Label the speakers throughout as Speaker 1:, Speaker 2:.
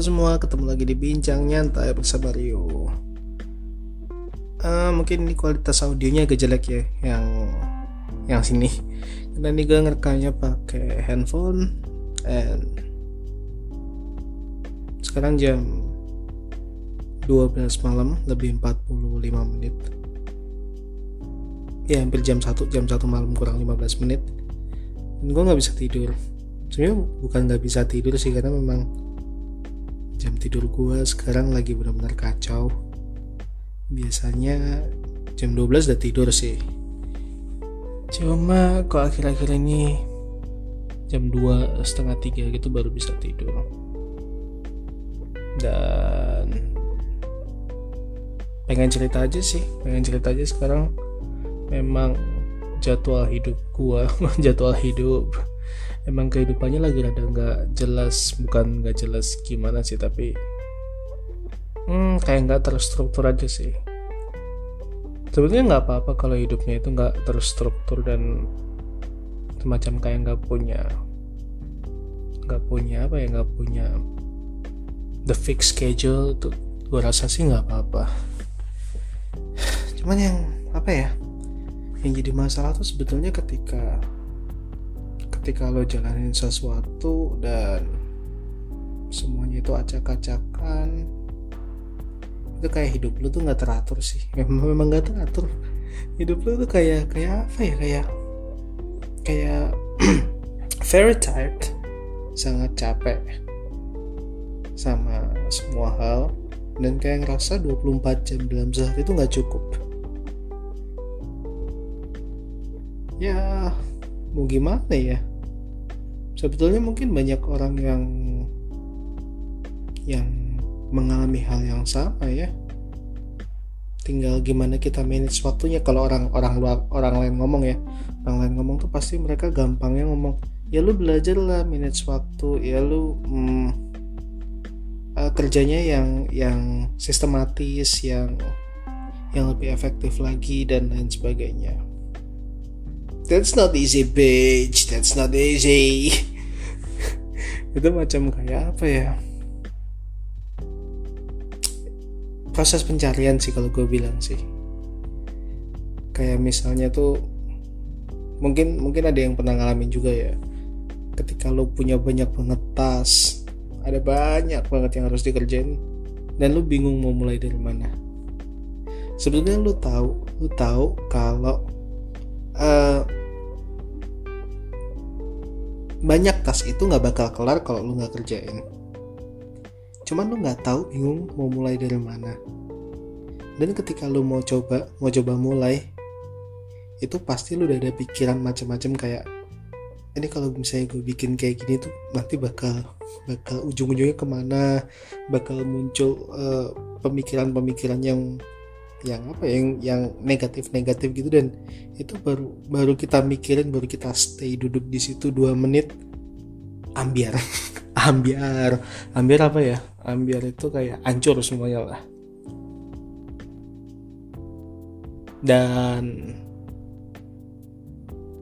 Speaker 1: Semua, ketemu lagi di Bincang Nyantai bersama Rio. Uh, mungkin ini kualitas audionya agak jelek ya, yang yang sini. Karena ini gue ngerekamnya pakai handphone, and sekarang jam 12 malam, lebih 45 menit. Ya, hampir jam 1, jam 1 malam kurang 15 menit. Dan gue nggak bisa tidur sebenarnya bukan nggak bisa tidur sih karena memang jam tidur gue sekarang lagi benar-benar kacau. Biasanya jam 12 udah tidur sih. Cuma kok akhir-akhir ini jam 2 setengah 3 gitu baru bisa tidur. Dan pengen cerita aja sih pengen cerita aja sekarang. Memang jadwal hidup gua jadwal hidup emang kehidupannya lagi rada nggak jelas bukan nggak jelas gimana sih tapi hmm, kayak nggak terstruktur aja sih. Sebetulnya nggak apa-apa kalau hidupnya itu nggak terstruktur dan semacam kayak nggak punya nggak punya apa ya nggak punya the fixed schedule itu gue rasa sih nggak apa-apa. Cuman yang apa ya yang jadi masalah tuh sebetulnya ketika ketika lo jalanin sesuatu dan semuanya itu acak-acakan itu kayak hidup lo tuh nggak teratur sih. Memang memang nggak teratur. Hidup lo tuh kayak kayak apa ya? Kayak kayak very tired sangat capek sama semua hal dan kayak ngerasa 24 jam dalam sehari itu nggak cukup. Ya mau gimana ya sebetulnya mungkin banyak orang yang yang mengalami hal yang sama ya. Tinggal gimana kita manage waktunya. Kalau orang orang luar orang lain ngomong ya orang lain ngomong tuh pasti mereka gampangnya ngomong ya lu belajar lah manage waktu ya lu hmm, uh, kerjanya yang yang sistematis yang yang lebih efektif lagi dan lain sebagainya that's not easy bitch. That's not easy. Itu macam kayak apa ya? Proses pencarian sih kalau gue bilang sih. Kayak misalnya tuh mungkin mungkin ada yang pernah ngalamin juga ya. Ketika lo punya banyak banget tas ada banyak banget yang harus dikerjain dan lo bingung mau mulai dari mana. Sebetulnya lo tahu lo tahu kalau uh, banyak tas itu nggak bakal kelar kalau lu nggak kerjain. Cuman lu nggak tahu bingung mau mulai dari mana. Dan ketika lu mau coba mau coba mulai itu pasti lu udah ada pikiran macam-macam kayak ini kalau misalnya gue bikin kayak gini tuh nanti bakal bakal ujung-ujungnya ke mana bakal muncul pemikiran pemikiran-pemikiran yang yang apa ya, yang yang negatif negatif gitu dan itu baru baru kita mikirin baru kita stay duduk di situ dua menit ambiar. Ambiar. Ambiar apa ya? Ambiar itu kayak hancur semuanya lah. Dan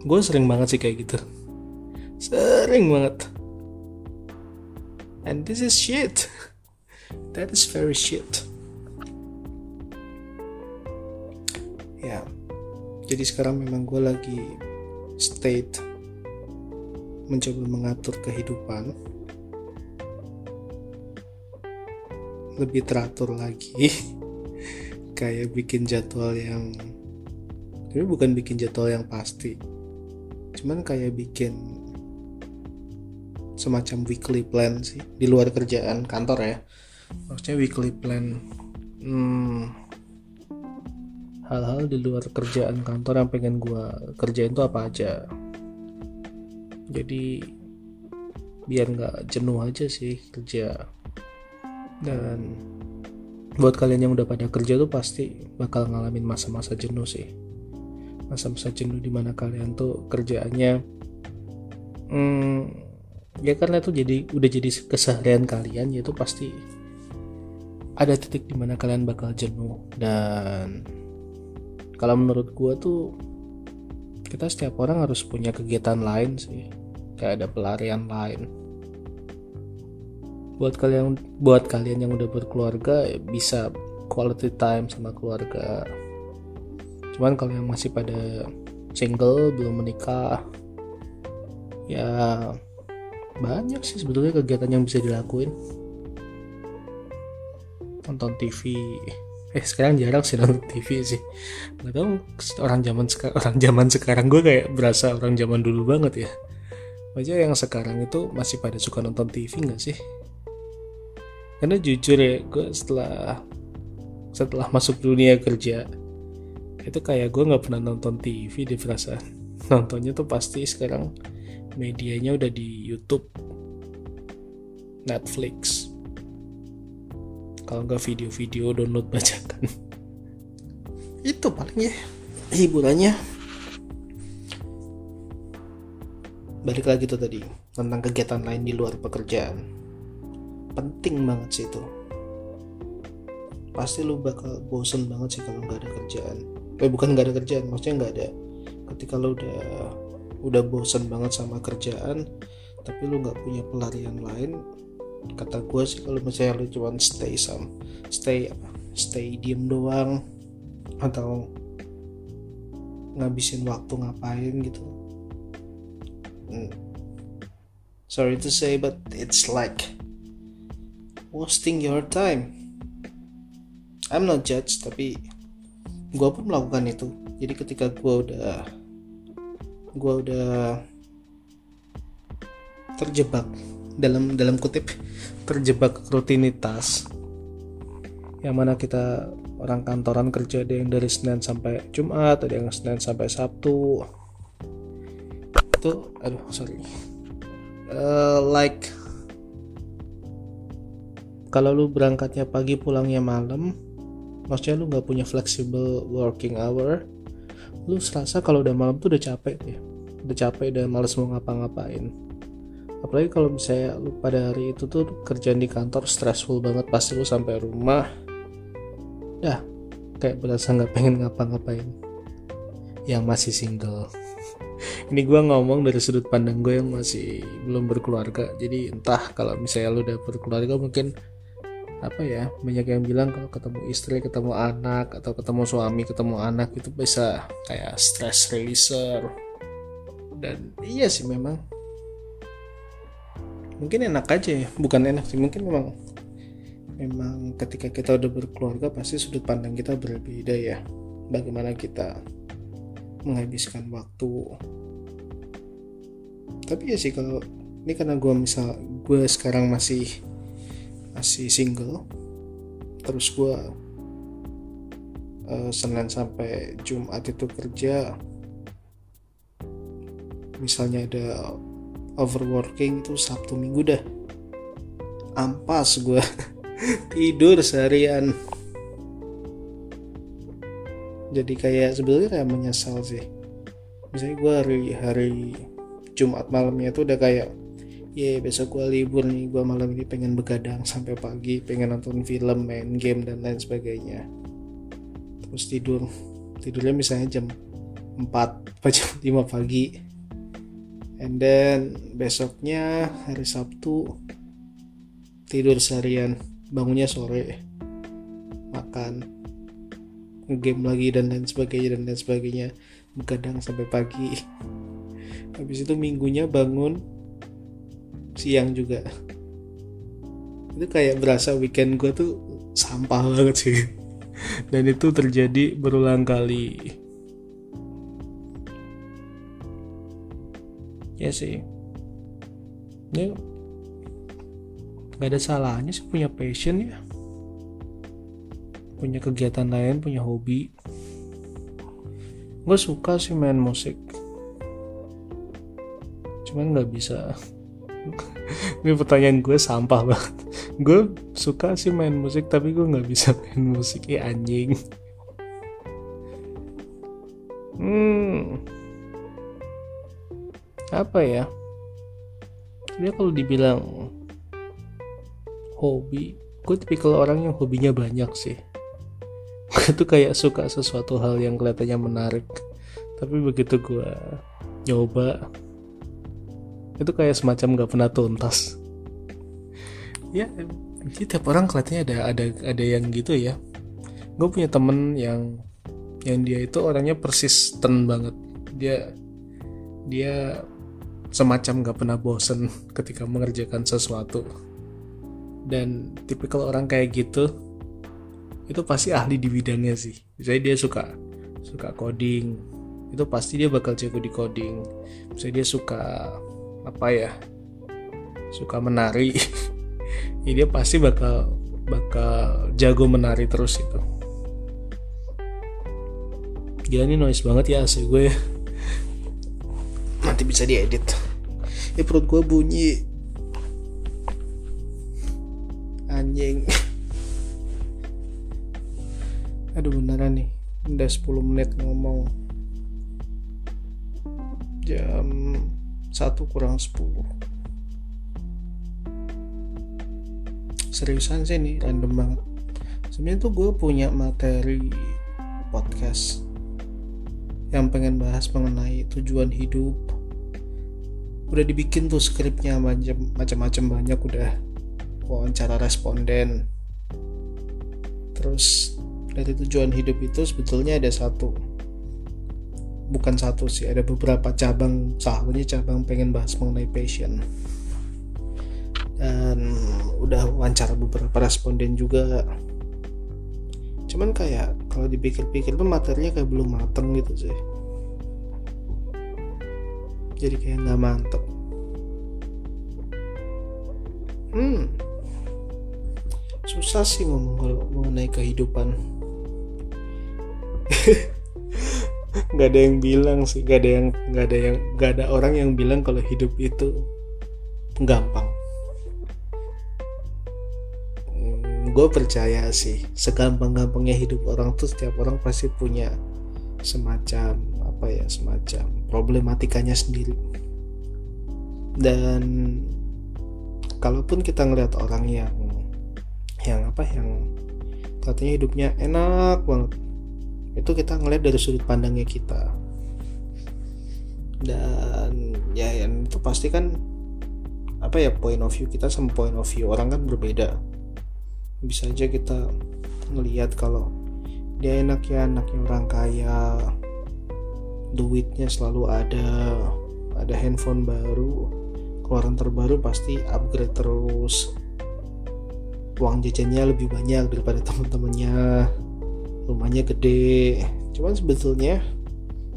Speaker 1: gue sering banget sih kayak gitu. Sering banget. And this is shit. That is very shit ya jadi sekarang memang gue lagi state mencoba mengatur kehidupan. Lebih teratur lagi. Kayak bikin jadwal yang tapi bukan bikin jadwal yang pasti. Cuman kayak bikin semacam weekly plan sih di luar kerjaan kantor ya. Maksudnya weekly plan hmm, hal-hal di luar kerjaan kantor yang pengen gue kerjain tuh apa aja. Jadi biar nggak jenuh aja sih kerja. Dan buat kalian yang udah pada kerja tuh pasti bakal ngalamin masa-masa jenuh sih. Masa-masa jenuh di mana kalian tuh kerjaannya hmm, ya karena itu jadi udah jadi keseharian kalian yaitu pasti ada titik di mana kalian bakal jenuh. Dan kalau menurut gue tuh kita setiap orang harus punya kegiatan lain sih. Kayak ada pelarian lain. Buat kalian buat kalian yang udah berkeluarga bisa quality time sama keluarga. Cuman kalau yang masih pada single belum menikah ya banyak sih sebetulnya kegiatan yang bisa dilakuin. Nonton TV eh sekarang jarang sih nonton TV sih. Nggak tahu orang zaman sekarang orang zaman sekarang gue kayak berasa orang zaman dulu banget ya. Aja yang sekarang itu masih pada suka nonton TV nggak sih? Karena jujur ya gue setelah setelah masuk dunia kerja itu kayak gue nggak pernah nonton TV di perasaan. Nontonnya tuh pasti sekarang medianya udah di YouTube Netflix kalau nggak video-video download bacakan itu paling ya. Hiburannya. Balik lagi tuh tadi tentang kegiatan lain di luar pekerjaan. Penting banget sih itu. Pasti lu bakal bosen banget sih kalau nggak ada kerjaan. Eh bukan nggak ada kerjaan maksudnya nggak ada. Ketika lu udah udah bosen banget sama kerjaan tapi lu nggak punya pelarian lain kata gue sih kalau misalnya lu cuma stay sam stay apa? Stay diem doang atau ngabisin waktu ngapain gitu. Hmm. sorry to say but it's like wasting your time. I'm not judge tapi gue pun melakukan itu. Jadi ketika gue udah gue udah terjebak dalam dalam kutip terjebak rutinitas yang mana kita orang kantoran kerja ada yang dari Senin sampai Jumat ada yang Senin sampai Sabtu. Itu aduh sorry. Uh, like kalau lu berangkatnya pagi pulangnya malam maksudnya lu nggak punya flexible working hour lu serasa kalau udah malam tuh udah capek deh. Udah capek dan males mau ngapa-ngapain apalagi kalau misalnya lu pada hari itu tuh kerjaan di kantor stressful banget pasti lu sampai rumah ya kayak berasa nggak pengen ngapa-ngapain. Yang masih single. Ini gue ngomong dari sudut pandang gue yang masih belum berkeluarga jadi entah kalau misalnya lu udah berkeluarga mungkin apa ya banyak yang bilang kalau ketemu istri ketemu anak atau ketemu suami ketemu anak itu bisa kayak stress releaser. Dan iya sih memang mungkin enak aja ya. Bukan enak sih mungkin memang memang ketika kita udah berkeluarga pasti sudut pandang kita berbeda ya. Bagaimana kita menghabiskan waktu. Tapi ya sih kalau ini karena gue misal gue sekarang masih masih single terus gue uh, Senin sampai Jumat itu kerja misalnya ada overworking itu Sabtu Minggu dah. Ampas gue tidur seharian. Jadi kayak sebenarnya kayak menyesal sih. Misalnya gue hari hari Jumat malamnya itu udah kayak ya besok gue libur nih gue malam ini pengen begadang sampai pagi pengen nonton film main game dan lain sebagainya. Terus tidur. Tidurnya misalnya jam 4 atau jam 5 pagi and then besoknya hari Sabtu tidur seharian bangunnya sore makan game lagi dan lain sebagainya dan lain sebagainya begadang sampai pagi. Habis itu minggunya bangun siang juga. Itu kayak berasa weekend gue tuh sampah banget sih. Dan itu terjadi berulang kali ya sih. Ya. Nggak ada salahnya sih punya passion ya. Punya kegiatan lain punya hobi. Gue suka sih main musik. Cuman nggak bisa. Ini pertanyaan gue sampah banget. Gue suka sih main musik tapi gue nggak bisa main musik. Ya anjing. Hmm apa ya? Dia kalau dibilang hobi gue tipikal orang yang hobinya banyak sih. Tuh kayak suka sesuatu hal yang kelihatannya menarik. Tapi begitu gue nyoba itu kayak semacam gak pernah tuntas. Ya jadi tiap orang kelihatannya ada ada ada yang gitu ya. Gue punya temen yang yang dia itu orangnya persisten banget. Dia dia semacam gak pernah bosen ketika mengerjakan sesuatu. Dan tipikal orang kayak gitu itu pasti ahli di bidangnya sih. Misalnya dia suka suka coding itu pasti dia bakal jago di coding. Misalnya dia suka apa ya suka menari ya dia pasti bakal bakal jago menari terus itu. Gila ini noise banget ya asli gue. Nanti bisa diedit ya perut gue bunyi. Anjing. Aduh beneran nih. Udah 10 menit ngomong. Jam 1 kurang 10 seriusan sih nih random banget. Sebenarnya tuh gue punya materi podcast yang pengen bahas mengenai tujuan hidup udah dibikin tuh skripnya macam-macam banyak udah wawancara responden. Terus dari tujuan hidup itu sebetulnya ada satu. Bukan satu sih ada beberapa cabang. Salah cabang pengen bahas mengenai passion. Dan udah wawancara beberapa responden juga. Cuman kayak kalau dipikir-pikir tuh materinya kayak belum mateng gitu sih jadi kayak nggak mantep. Hmm. Susah sih ngomong kalau mengenai kehidupan. Nggak ada yang bilang sih nggak ada yang nggak ada yang nggak ada orang yang bilang kalau hidup itu gampang. Gue percaya sih segampang-gampangnya hidup orang tuh setiap orang pasti punya semacam apa ya semacam problematikanya sendiri. Dan kalaupun kita ngeliat orang yang yang apa yang katanya hidupnya enak banget itu kita ngeliat dari sudut pandangnya kita. Dan ya yang itu pasti kan apa ya point of view kita sama point of view orang kan berbeda. Bisa aja kita ngelihat kalau dia enak ya anaknya orang kaya duitnya selalu ada ada handphone baru keluaran terbaru pasti upgrade terus. Uang jajannya lebih banyak daripada teman-temannya rumahnya gede. Cuman sebetulnya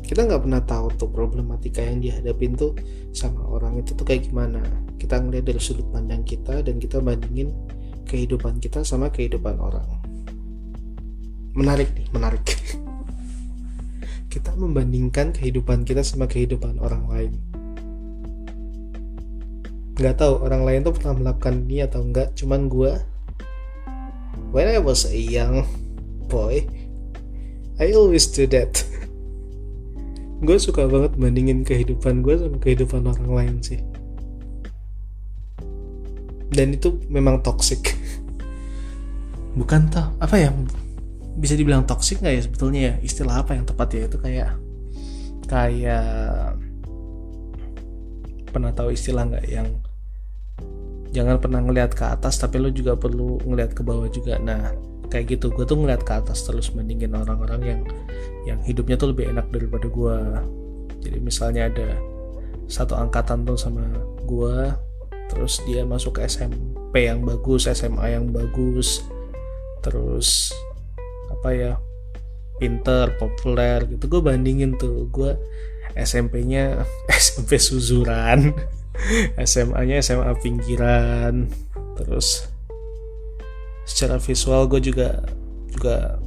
Speaker 1: kita nggak pernah tahu tuh problematika yang dihadapin tuh sama orang itu tuh kayak gimana. Kita ngeliat dari sudut pandang kita dan kita bandingin kehidupan kita sama kehidupan orang. Menarik nih menarik kita membandingkan kehidupan kita sama kehidupan orang lain. Nggak tahu orang lain tuh pernah melakukan ini atau enggak cuman gue when I was a young boy I always do that. Gue suka banget bandingin kehidupan gue sama kehidupan orang lain sih. Dan itu memang toxic. Bukan toh apa ya bisa dibilang toxic nggak ya sebetulnya ya? Istilah apa yang tepat ya? Itu kayak kayak pernah tahu istilah nggak yang jangan pernah ngelihat ke atas tapi lo juga perlu ngelihat ke bawah juga. Nah kayak gitu. Gue tuh ngeliat ke atas terus bandingin orang-orang yang yang hidupnya tuh lebih enak daripada gue jadi misalnya ada satu angkatan tuh sama gue terus dia masuk ke SMP yang bagus SMA yang bagus terus apa ya pinter populer gitu. Gue bandingin tuh gue SMP-nya SMP Suzuran SMA-nya SMA pinggiran terus secara visual gue juga juga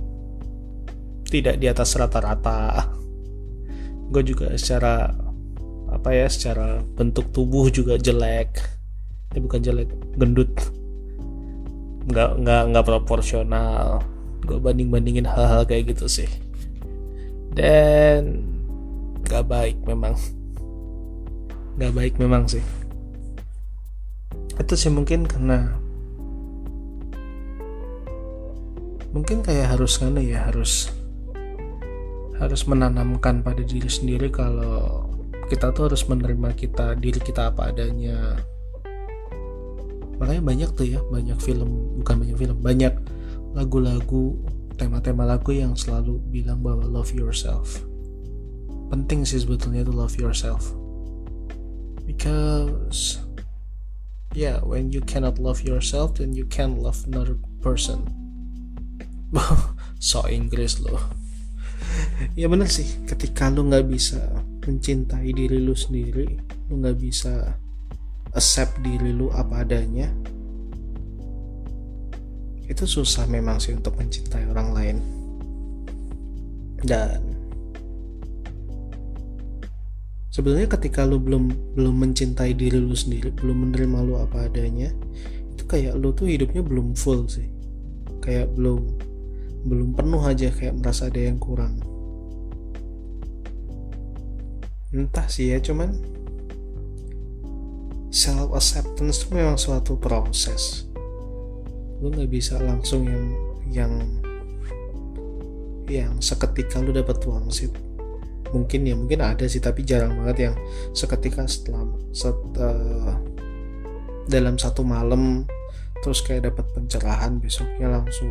Speaker 1: tidak di atas rata-rata. Gue juga secara apa ya secara bentuk tubuh juga jelek. Ini bukan jelek gendut. Nggak nggak nggak proporsional gue banding bandingin hal-hal kayak gitu sih. Dan nggak baik memang. Nggak baik memang sih. Itu sih mungkin karena mungkin kayak harus kan ya harus harus menanamkan pada diri sendiri kalau kita tuh harus menerima kita diri kita apa adanya. Makanya banyak tuh ya banyak film bukan banyak film banyak lagu-lagu tema-tema lagu yang selalu bilang bahwa love yourself. Penting sih sebetulnya itu love yourself. Because yeah when you cannot love yourself then you can't love another person. So Inggris loh ya bener sih ketika lu nggak bisa mencintai diri lu sendiri lu nggak bisa accept diri lu apa adanya itu susah memang sih untuk mencintai orang lain. Dan sebenarnya ketika lu belum belum mencintai diri lu sendiri belum menerima lu apa adanya itu kayak lu tuh hidupnya belum full sih. Kayak belum belum penuh aja kayak merasa ada yang kurang. Entah sih ya cuman self acceptance itu memang suatu proses lu nggak bisa langsung yang yang yang seketika lu dapat wangsit mungkin ya mungkin ada sih tapi jarang banget yang seketika setelah set, uh, dalam satu malam terus kayak dapat pencerahan besoknya langsung.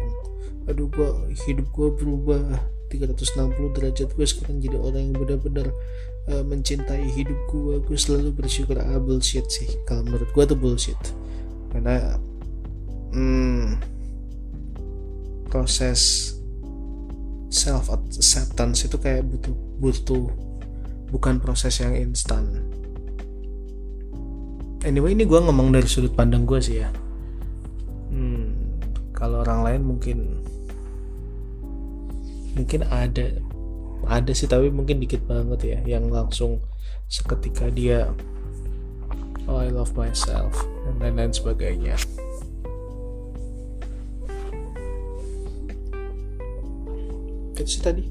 Speaker 1: Aduh gua hidup gua berubah. 360 derajat gue sekarang jadi orang yang benar-benar uh, mencintai hidup gue gue selalu bersyukur. Ah bullshit sih. Kalau menurut gue tuh bullshit. Karena hmm, proses self acceptance itu kayak butuh butuh bukan proses yang instan. Anyway ini gue ngomong dari sudut pandang gue sih ya. Hmm, kalau orang lain mungkin mungkin ada ada sih tapi mungkin dikit banget ya yang langsung seketika dia oh I love myself dan lain-lain sebagainya itu sih tadi.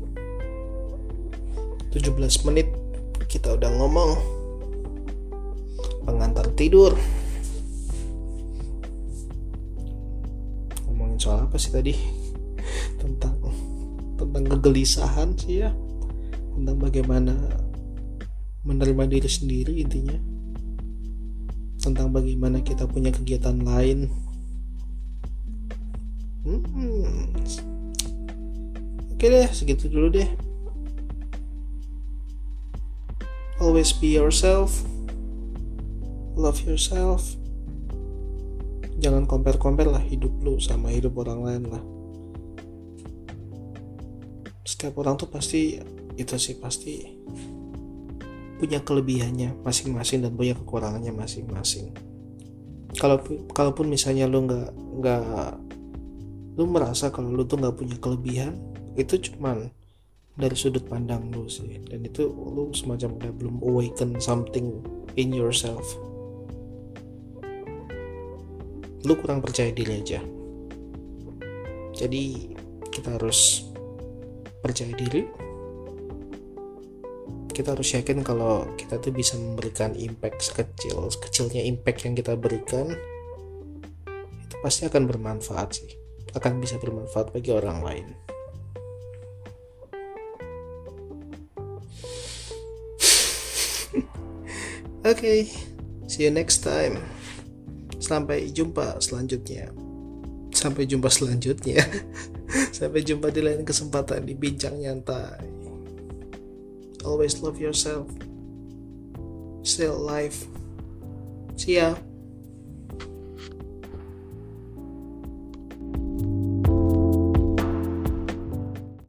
Speaker 1: 17 menit. Kita udah ngomong. Pengantar tidur. Ngomongin soal apa sih tadi? Tentang tentang kegelisahan sih ya. Tentang bagaimana menerima diri sendiri intinya. Tentang bagaimana kita punya kegiatan lain. Hmm. Oke deh segitu dulu deh. Always be yourself. Love yourself. Jangan compare-compare lah hidup lu sama hidup orang lain lah. Setiap orang tuh pasti itu sih pasti punya kelebihannya masing-masing dan punya kekurangannya masing-masing. Kalau kalaupun misalnya lu nggak nggak lu merasa kalau lu tuh nggak punya kelebihan itu cuman dari sudut pandang lu sih. Dan itu lu semacam kayak belum awaken something in yourself. Lu kurang percaya diri aja. Jadi kita harus percaya diri. Kita harus yakin kalau kita tuh bisa memberikan impact sekecil kecilnya impact yang kita berikan itu pasti akan bermanfaat sih. Akan bisa bermanfaat bagi orang lain Oke, okay, see you next time. Sampai jumpa selanjutnya. Sampai jumpa selanjutnya. Sampai jumpa di lain kesempatan di bincang nyantai. Always love yourself. Stay alive. See ya.